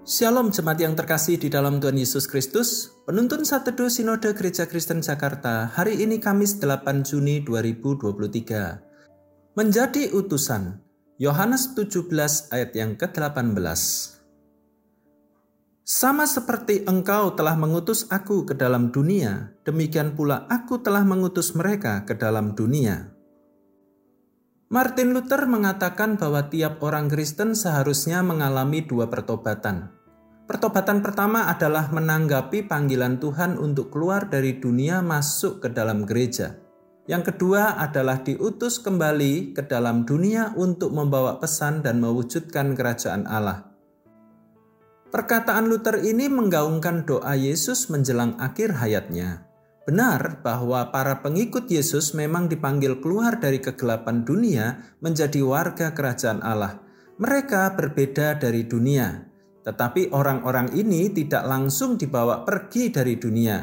Shalom jemaat yang terkasih di dalam Tuhan Yesus Kristus. Penuntun Satedu Sinode Gereja Kristen Jakarta hari ini Kamis 8 Juni 2023. Menjadi utusan. Yohanes 17 ayat yang ke-18. Sama seperti engkau telah mengutus aku ke dalam dunia, demikian pula aku telah mengutus mereka ke dalam dunia. Martin Luther mengatakan bahwa tiap orang Kristen seharusnya mengalami dua pertobatan. Pertobatan pertama adalah menanggapi panggilan Tuhan untuk keluar dari dunia masuk ke dalam gereja. Yang kedua adalah diutus kembali ke dalam dunia untuk membawa pesan dan mewujudkan kerajaan Allah. Perkataan Luther ini menggaungkan doa Yesus menjelang akhir hayatnya. Benar bahwa para pengikut Yesus memang dipanggil keluar dari kegelapan dunia menjadi warga kerajaan Allah. Mereka berbeda dari dunia, tetapi orang-orang ini tidak langsung dibawa pergi dari dunia.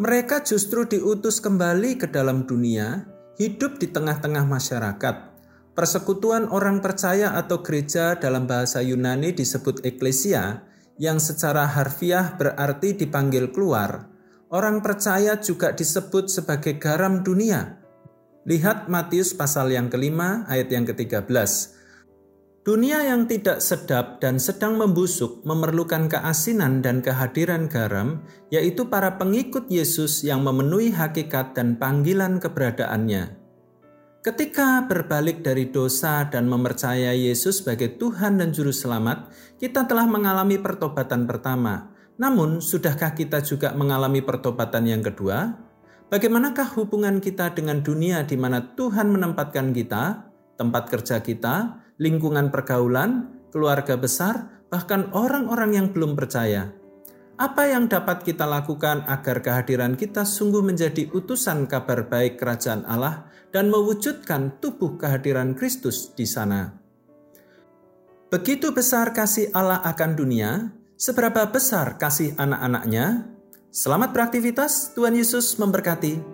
Mereka justru diutus kembali ke dalam dunia, hidup di tengah-tengah masyarakat. Persekutuan orang percaya atau gereja dalam bahasa Yunani disebut eklesia, yang secara harfiah berarti dipanggil keluar. Orang percaya juga disebut sebagai garam dunia. Lihat Matius pasal yang kelima ayat yang ke-13. Dunia yang tidak sedap dan sedang membusuk memerlukan keasinan dan kehadiran garam, yaitu para pengikut Yesus yang memenuhi hakikat dan panggilan keberadaannya. Ketika berbalik dari dosa dan mempercayai Yesus sebagai Tuhan dan Juru Selamat, kita telah mengalami pertobatan pertama. Namun, sudahkah kita juga mengalami pertobatan yang kedua? Bagaimanakah hubungan kita dengan dunia di mana Tuhan menempatkan kita, tempat kerja kita, lingkungan pergaulan, keluarga besar, bahkan orang-orang yang belum percaya. Apa yang dapat kita lakukan agar kehadiran kita sungguh menjadi utusan kabar baik kerajaan Allah dan mewujudkan tubuh kehadiran Kristus di sana? Begitu besar kasih Allah akan dunia, seberapa besar kasih anak-anaknya? Selamat beraktivitas, Tuhan Yesus memberkati.